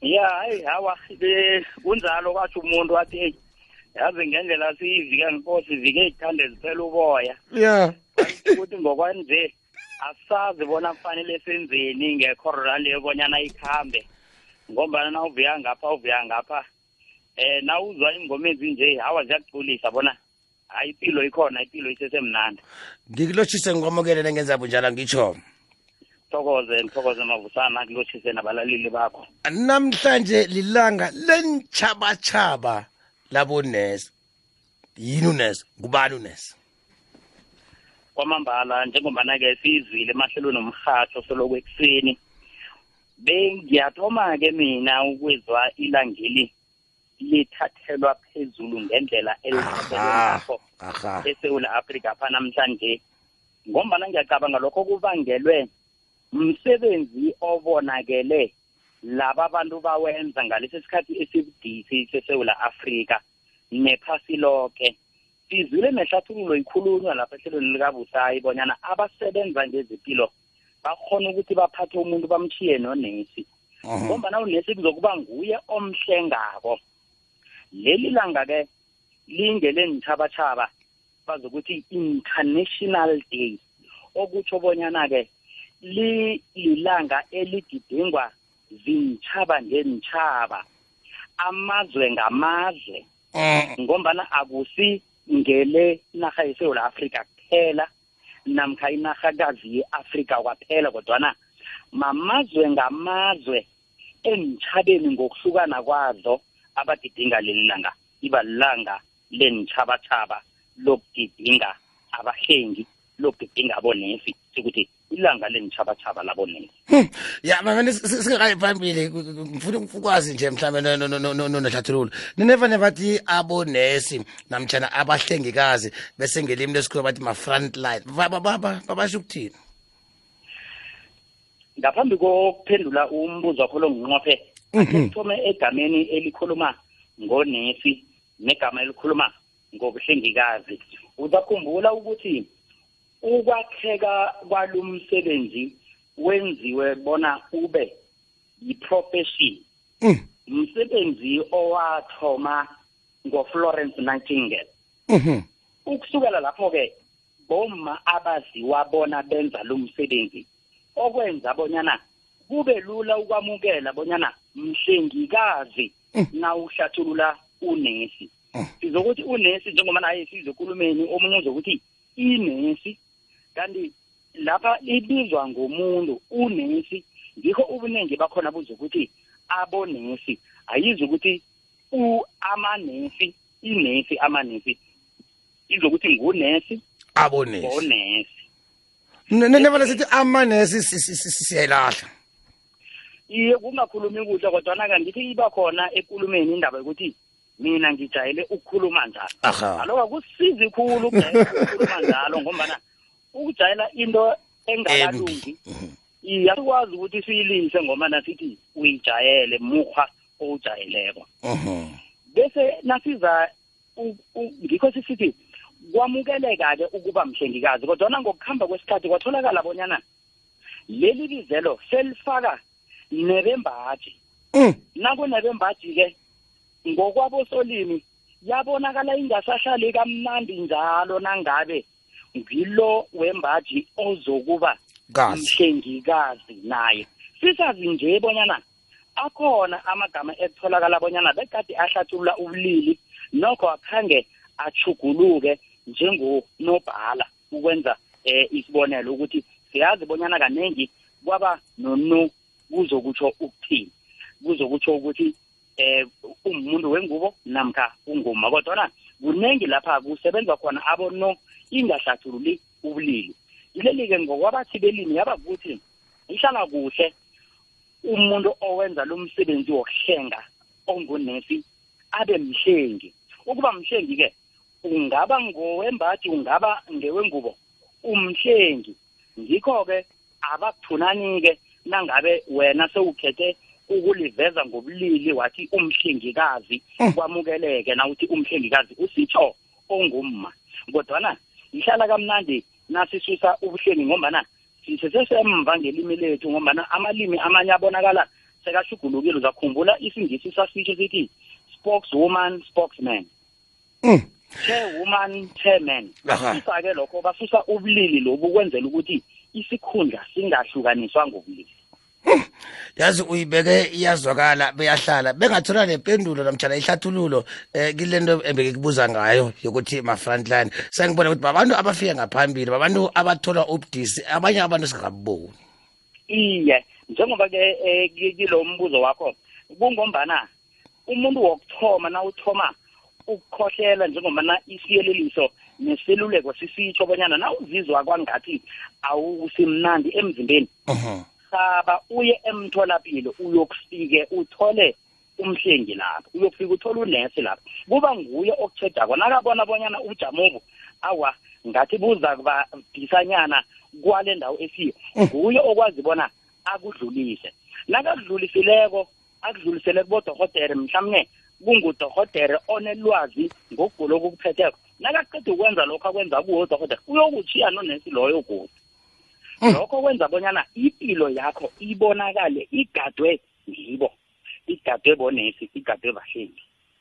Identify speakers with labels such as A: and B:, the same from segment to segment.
A: ya hayi hawa kunjalo kwathi umuntu wathi eyi yazi ngendlela siyivika nkosi vike ithande ziphela uboya
B: ya
A: ukuthi ngokwanje asazi bona kufanele senzeni ngekhorora leyo bonyana ikhambe ngombana nawuvuya ngapha uvuya ngapha eh nawuzwa ingoma ezinje hawa ziyakuculisa bona hayi ipilo ikhona ipilo isesemnandi
B: ngikulotshise ngikwamukelele ngenza bunjalo ngitsho
A: thokoze ngithokoze mavusana kulotshise nabalaleli bakho
B: namhlanje lilanga lenitshabatshaba labonesi yini unesi ngubani unesi
A: kwamambala njengombana-ke siyizwile emahlelweni omrhatho soloko ekuseni bengiyathoma-ke mina ukwizwa ilangeli lithathelwa phezulu ngendlela
B: elithathelwelakho
A: esewula afrika pha namhlanje ngombana ngiyacabanga lokho kubangelwe msebenzi obonakele laba bantu bawenza ngalesi sikhathi esibudisi sesewula afrika nephasi loke sizwile nehlathululo ikhulunywa lapha ehlelweni likabusayi bonyana abasebenza ngezipilo bakhona ukuthi baphathe umuntu bamshiye nonesi mhm. ngombana unesi kuzokuba nguye omhlengako leli langa-ke lingele nithabatshaba bazokuthi international day okutsho bonyana-ke lilanga eligidingwa zintshaba ngentshaba amazwe ngamazwe mm. ngombana akusi ngele narha yesewula afrika kuphela namkha inarhakazi ye-afrika kwaphela kodwana mamazwe ngamazwe eentjhabeni ngokuhlukana kwazo abagidinga leli langa iba lilanga leentjhabatshaba lokugidinga abahlengi lokugidinga abonesi sikuthi ilanga leentjhabatshaba labonesi
B: Hmm. ya mamene singakayi phambili ngifuna ukwazi nje mhlawumbe nohlathululo ninevane bathi abonesi namtshana abahlengikazi bese ngelimi lesikhuwa bathi ma-front line babasho ukuthini
A: ngaphambi kokuphendula umbuzo wakho lo nginqophe mhm. sithome egameni elikhuluma ngonesi negama elikhuluma ngobuhlengikazi uzakhumbula ukuthi ukwakheka kwalomsebenzi wenziwe bona ube yiprofession
B: mm.
A: msebenzi owathoma ngoflorence nightingale
B: mm -hmm.
A: ukusukela lapho-ke bomma abaziwa bona benza lo msebenzi okwenza bonyana kube lula ukwamukela bonyana mhlengikazi mm. nawuhlathulula unesi mm. sizokuthi unesi njengoba naye sizokulumeni omunye uzokuthi inesi kanti lapha ibizwa ngomuntu unesi ngikho ubuningi bakhona buza ukuthi abonesi ayizi ukuthi amanesi inesi amanesi izokuthi ngunesi
B: abonesi
A: onesi
B: nabona sithi amanesi siyayilahla
A: iye kungakhulumi kuhle kodwana-ke ngithi iba khona ekulumeni indaba yokuthi mina ngijayele ukukhuluma njalo aloka kusizi khulu ukukhuluma njalo ngombana ukujayela into engakalungi mhm. iye asikwazi ukuthi siyilise ngombana sithi uyijayele mukhwa owujayeleko
B: mhm.
A: bese nasiza ngikho sisithi kwamukeleka-ke ukuba mhlengikazi kodwana ngokuhamba kwesikhathi kwatholakala bonyana leli bizelo selifaka nebembaji
B: mm.
A: nakunebembaji-ke ngokwabosolimi yabonakala ingasahlali kamnandi njalo nangabe ngilo wembaji ozokuba mhlengikazi naye sisazi nje bonyana akhona amagama ekutholakala bonyana bekade ahlathulula ubulili nokho akhange achuguluke njengonobhala ukwenza eh isibonelo ukuthi siyazi bonyana kaningi kwaba nonu kuzokutsho ukuthini kuzokutsho ukuthi eh umuntu wengubo namkha unguma kodwana kuningi lapha kusebenza khona abono ingahlathululi ubulili yileli-ke ngokwabathi belimi yaba kuthi ihlala kuhle umuntu owenza lo msebenzi wokuhlenga ongunesi abe mhlengi ukuba mhlengi-ke ungaba ngowembaji ungaba ngewengubo umhlengi ngikho-ke abathunani-ke nangabe wena sewukhethe ukuliveza ngobulili wathi umhlengikazi mm. kwamukeleke na uthi umhlengikazi usitsho ongumma kodwana ihlala kamnandi nasisusa ubuhlengi ngombana sisesesemva ngelimi lethu ngombana amalimi amanye abonakala sekashugulukile uzakhumbula isingisi sasitsho sithi spokeswoman spokesman
B: mm.
A: chair woman chairman
B: basusa
A: ke lokho basusa ubulili lobu kwenzela ukuthi isikhundla singahlukaniswa ngobulili
B: yazi uyibeke iyazwakala beyahlala bengathola nempendulo namtshana ihlathululo um kile nto ebekikubuza ngayo yokuthi ma-frontline sengibona ukuthi babantu abafike ngaphambili babantu abathola ubudisi abanye abantu singabuboni
A: iye njengoba ke um kilo mbuzo wakho kungombana umuntu wokuthoma nawuthoma ukukhohlela njengobana isiyeleliso neseluleko sisitsho bonyana nawuzizwa kwangathi awusimnandi emzimbeni saba uye emtholapilo uyokufike uthole umhlengi lapho uyokufika uthole unesi lapho kuba nguye okuchedako nakabona bonyana ubujamobu awa ngathi buza kubadisanyana kwale ndawo esiyo mm. nguye okwazi bona akudlulise nakakudlulisileko akudlulisele kubodohotere mhlawumne kungudohotere onelwazi ngokugula okukuphetheko nakaqeda ukwenza lokho akwenza kuwo udohotere uyokutshiya nonesi loyo godi mm. lokho kwenza bonyana impilo yakho ibonakale igadwe ngibo igadwe bonesi igadwe bahlengi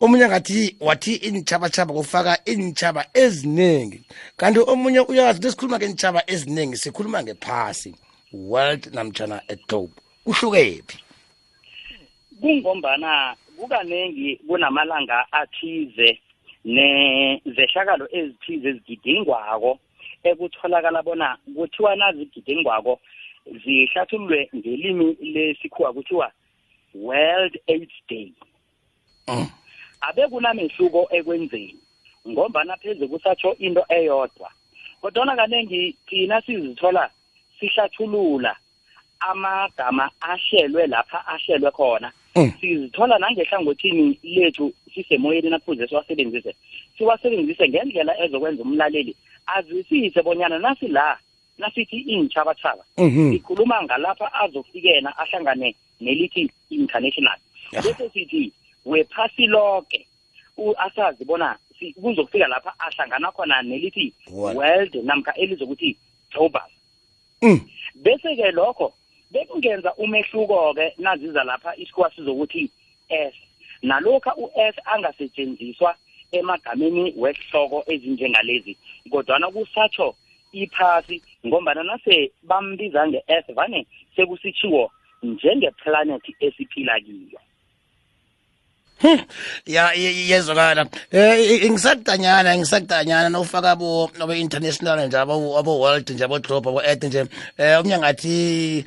B: omunye angathi wathi iintjhabatjhaba kufaka iintjhaba eziningi kanti omunye uyazi lesikhuluma ngeentjhaba eziningi sikhuluma ngephasi world namtshana eglobe kuhlukephi
A: kungombana kukaningi kunamalanga athize nezehlakalo ezithize ezigidingwako ekutholakala bona kuthiwa nazigidingwako zihlathululwe ngelimi lesikhuwa kuthiwa world aids day
B: mm.
A: abe kunamehluko ekwenzeni ngombana pheze kusatsho into eyodwa kodwana kaningi thina sizithola sihlathulula amagama ahlelwe lapha ahlelwe khona
B: mm.
A: sizithola nangehlangothini lethu sisemoyeni naphuze siwasebenzise siwasebenzise ngendlela ezokwenza umlaleli azisise bonyana nasila nasithi iintjhabatshaba
B: mhm.
A: sikhuluma ngalapha azofikena ahlangane nelithi international bese sithi wephasi loke asazi bona kuzokufika lapha ahlangana khona nelithi
B: world
A: namkha elizokuthi global
B: mm.
A: bese-ke lokho bekungenza umehluko-ke naziza lapha isikhuwa sizokuthi u-s nalokha u-s angasetshenziswa emagameni wesihloko ezinjengalezi kodwana kusatsho iphasi ngombana nase bambiza nge-s vane sekusitshiwo njengeplanethi esiphila kiyo
B: Hmm. ya yezwakala eh ngisakudanyana ngisakudanyana nofaka bo abe international nje abo abo world nje abo globe abo earth nje eh
A: umnyangathi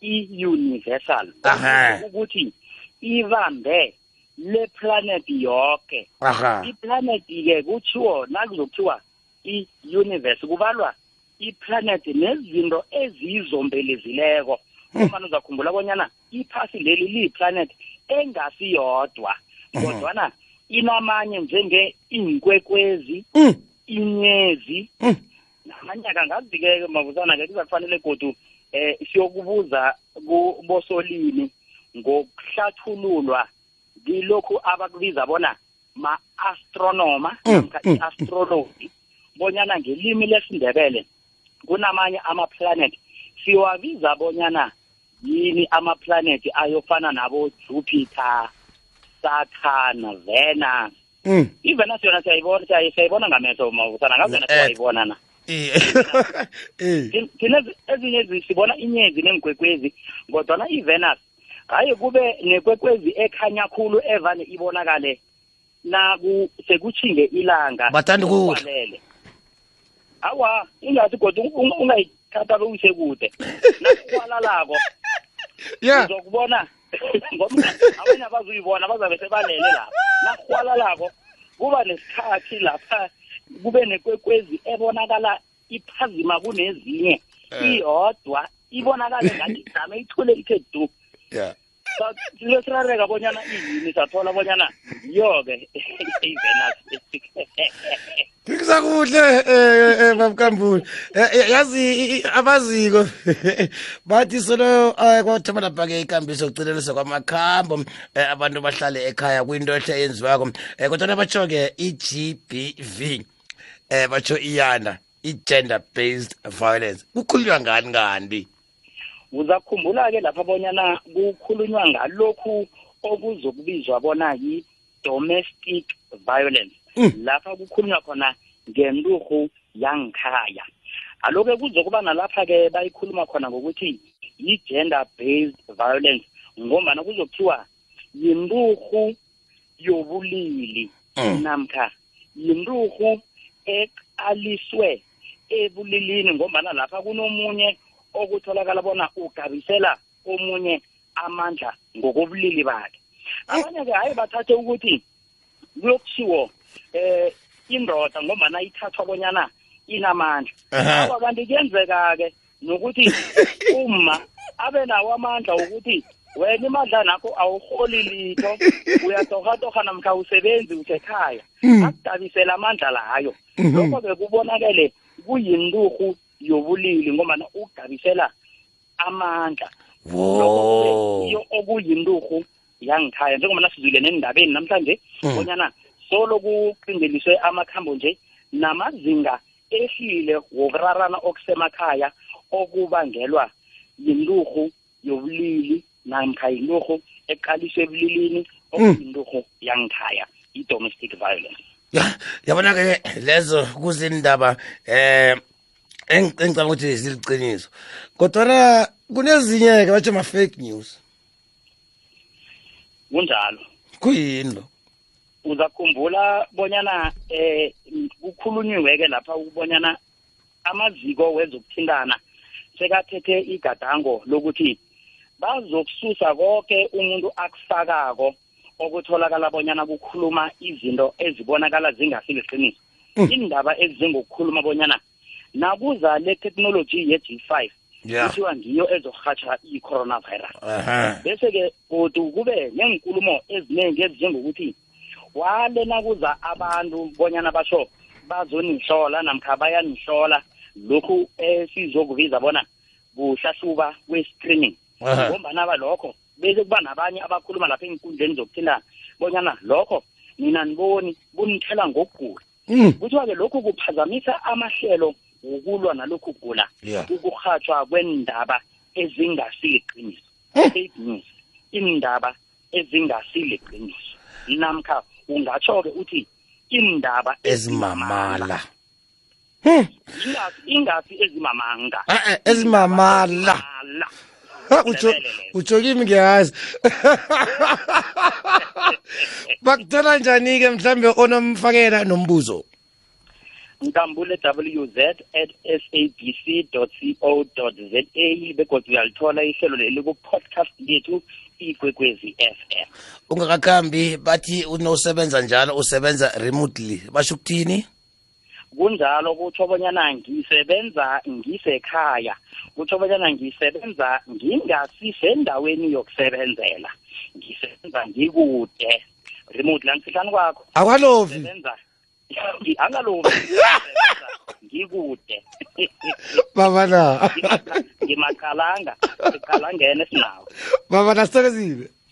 A: i-universal ukuthi ibambe leplanet yonke
B: iplanet
A: ke kuthiwo nakuzokuthiwa i-universe kubalwa iplanet nezinto eziyizombelezileko hmm. umane uzakhumbula konyana iphasi leli liyiplanet engasiyodwa hmm. kodwana inamanye njenge-iinkwekwezi
B: hmm.
A: inyezi amanyaka ngazike mabuzana-ke kuzakufanele godu eh siyokubuza kubosolimi ngokuhlathululwa kilokhu abakubiza bona ma-astronoma
B: mm,
A: namkha
B: mm, mm.
A: i-astrology bonyana ngelimi lesindebele kunamanye ama-planet siwabiza bonyana yini ama-planet ayofana nabo-jupiter saturn venus
B: Mm.
A: even nathi yona siyayibona siyayi- siyayibona ngamehlo uma usana ngazi yona
B: Eh.
A: siyayibona na
B: Eh. Eh.
A: Thi- thina ezi- ezinye ezi- sibona inyezi neenkwekwezi kodwana ivenus hayi kube nekwekwezi ekhanya khulu evane ibonakale naku sekutjhinge ilanga
B: Bathanda ukudla.
A: Kuvalele. awa ungathi kodwa ungayithatha bewuse kude nakuhwalalako
B: yeah
A: uzokubona ngoba abanye abazuyibona bazabe sebalele lapha nakuhwalalako kuba nesikhathi lapha kube nekwekwezi ebonakala iphazima kunezinye eh. iyodwa ibonakale ngathi ijame ithule ithe du
B: yeah
A: lesirareka bonyana iyini sathola bonyana yiyo-ke ivenus
B: ngisakuhle eh bamkambule eh, eh, eh, yazi abaziko bathi solo kwathoma lapha ke ikambiso yokuceleliswa kwamakhambo abantu bahlale ekhaya kwinto ehle yenziwako kodwana batsho ke i-gbv um batsho iyana i-gender based violence kukhulunywa ngani kanti
A: uzakukhumbula-ke lapha bonyana kukhulunywa ngalokhu okuzokubizwa bona yi-domestic violence
B: mm.
A: lapha kukhulunywa khona ngenturhu yangikhaya aloke kuzokuba nalapha-ke bayikhuluma khona ngokuthi yi-gender based violence ngombana kuzokuthiwa yinturhu yobulili
B: mm.
A: namkha yinturhu eqaliswe ebulilini ngombana lapha kunomunye okutholakala bona ugabisela omunye amandla ngokobulili bakhe abanye-ke hayi bathathe ukuthi kuyokuthiwo um eh, indoda ngombana ithathwa bonyana inamandla awa kanti kuyenzeka-ke nokuthi uma abe nawo amandla wokuthi wena imadla nakho awurholi litho uyatorhatorha namkha usebenzi usekhaya mm. akudabisela amandla layo mm-hmm. lokho bekubonakele kuyinturhu yobulili ngombana ukugabisela amandla iyo okuyinturhu yangikhaya njengoba nasizwile nendabeni namhlanje
B: mm.
A: bonyana solo kuqindeliswe amakhambo nje namazinga ehlile wokurarana okusemakhaya okubangelwa yinturhu yobulili namkha yinturhu eqaliswe ebulilini hmm. okuyinturhu yangikhaya i-domestic violence
B: ya yabona-ke lezo kuzindaba eh engicabanga ukuthi ziliqiniso kodwana kunezinye-ke batho ma-fake news
A: kunjalo
B: kuyini lo
A: uzakhumbula bonyana eh kukhulunyiweke lapha ukubonyana amaziko wezokuthintana sekathethe igadango lokuthi bazokususa konke umuntu akufakako okutholakala bonyana kukhuluma izinto ezibonakala zingasileqiniso
B: hmm.
A: indaba ezingokukhuluma bonyana mm. nakuza le technology ye
B: G5
A: kuthiwa ngiyo ezokurhatsha i-coronavirus bese-ke godu kube neenkulumo eziningi ezinjengokuthi wale nakuza abantu bonyana basho bazonihlola namkha bayanihlola lokhu esizokubiza bona kuhlahluba kwe-screening ngombana balokho bese kuba nabanye abakhuluma lapha enkundleni zokuthintana bonyana lokho nina niboni kunithela ngokugula
B: mm.
A: kuthiwa-ke lokhu kuphazamisa amahlelo wokulwa nalokhu kugula
B: yeah.
A: ukurhatshwa kwendaba ezingasiyiqiniso
B: eh.
A: fake news indaba ezingasileqiniso namkha ungatsho-ke uthi indaba
B: ezimamala
A: ingasi ezimamanga
B: eh, eh, ezimamala Ha, utsho Ndebele leyo. utsho kimi ngiyazi bakuthola njani-ke mhlawumbe onomfakela nombuzo
A: mkambule wz at sabc co za begodwa uyalithola ihlelo leli ku-podcast yethu ikwekwezi f m
B: ungakakhambi bathi unosebenza njalo usebenza remotely basho ukuthini
A: kunjalo kutho bonyana ngisebenza ngisekhaya kutho bonyana ngisebenza ngingasisendaweni yokusebenzela ngisebenza ngikude remote la ngifihlani kwakho
B: akwalovi
A: angalovi ngikude
B: baba na
A: ngimaqalanga siqalangene sinawo
B: baba na sisekezile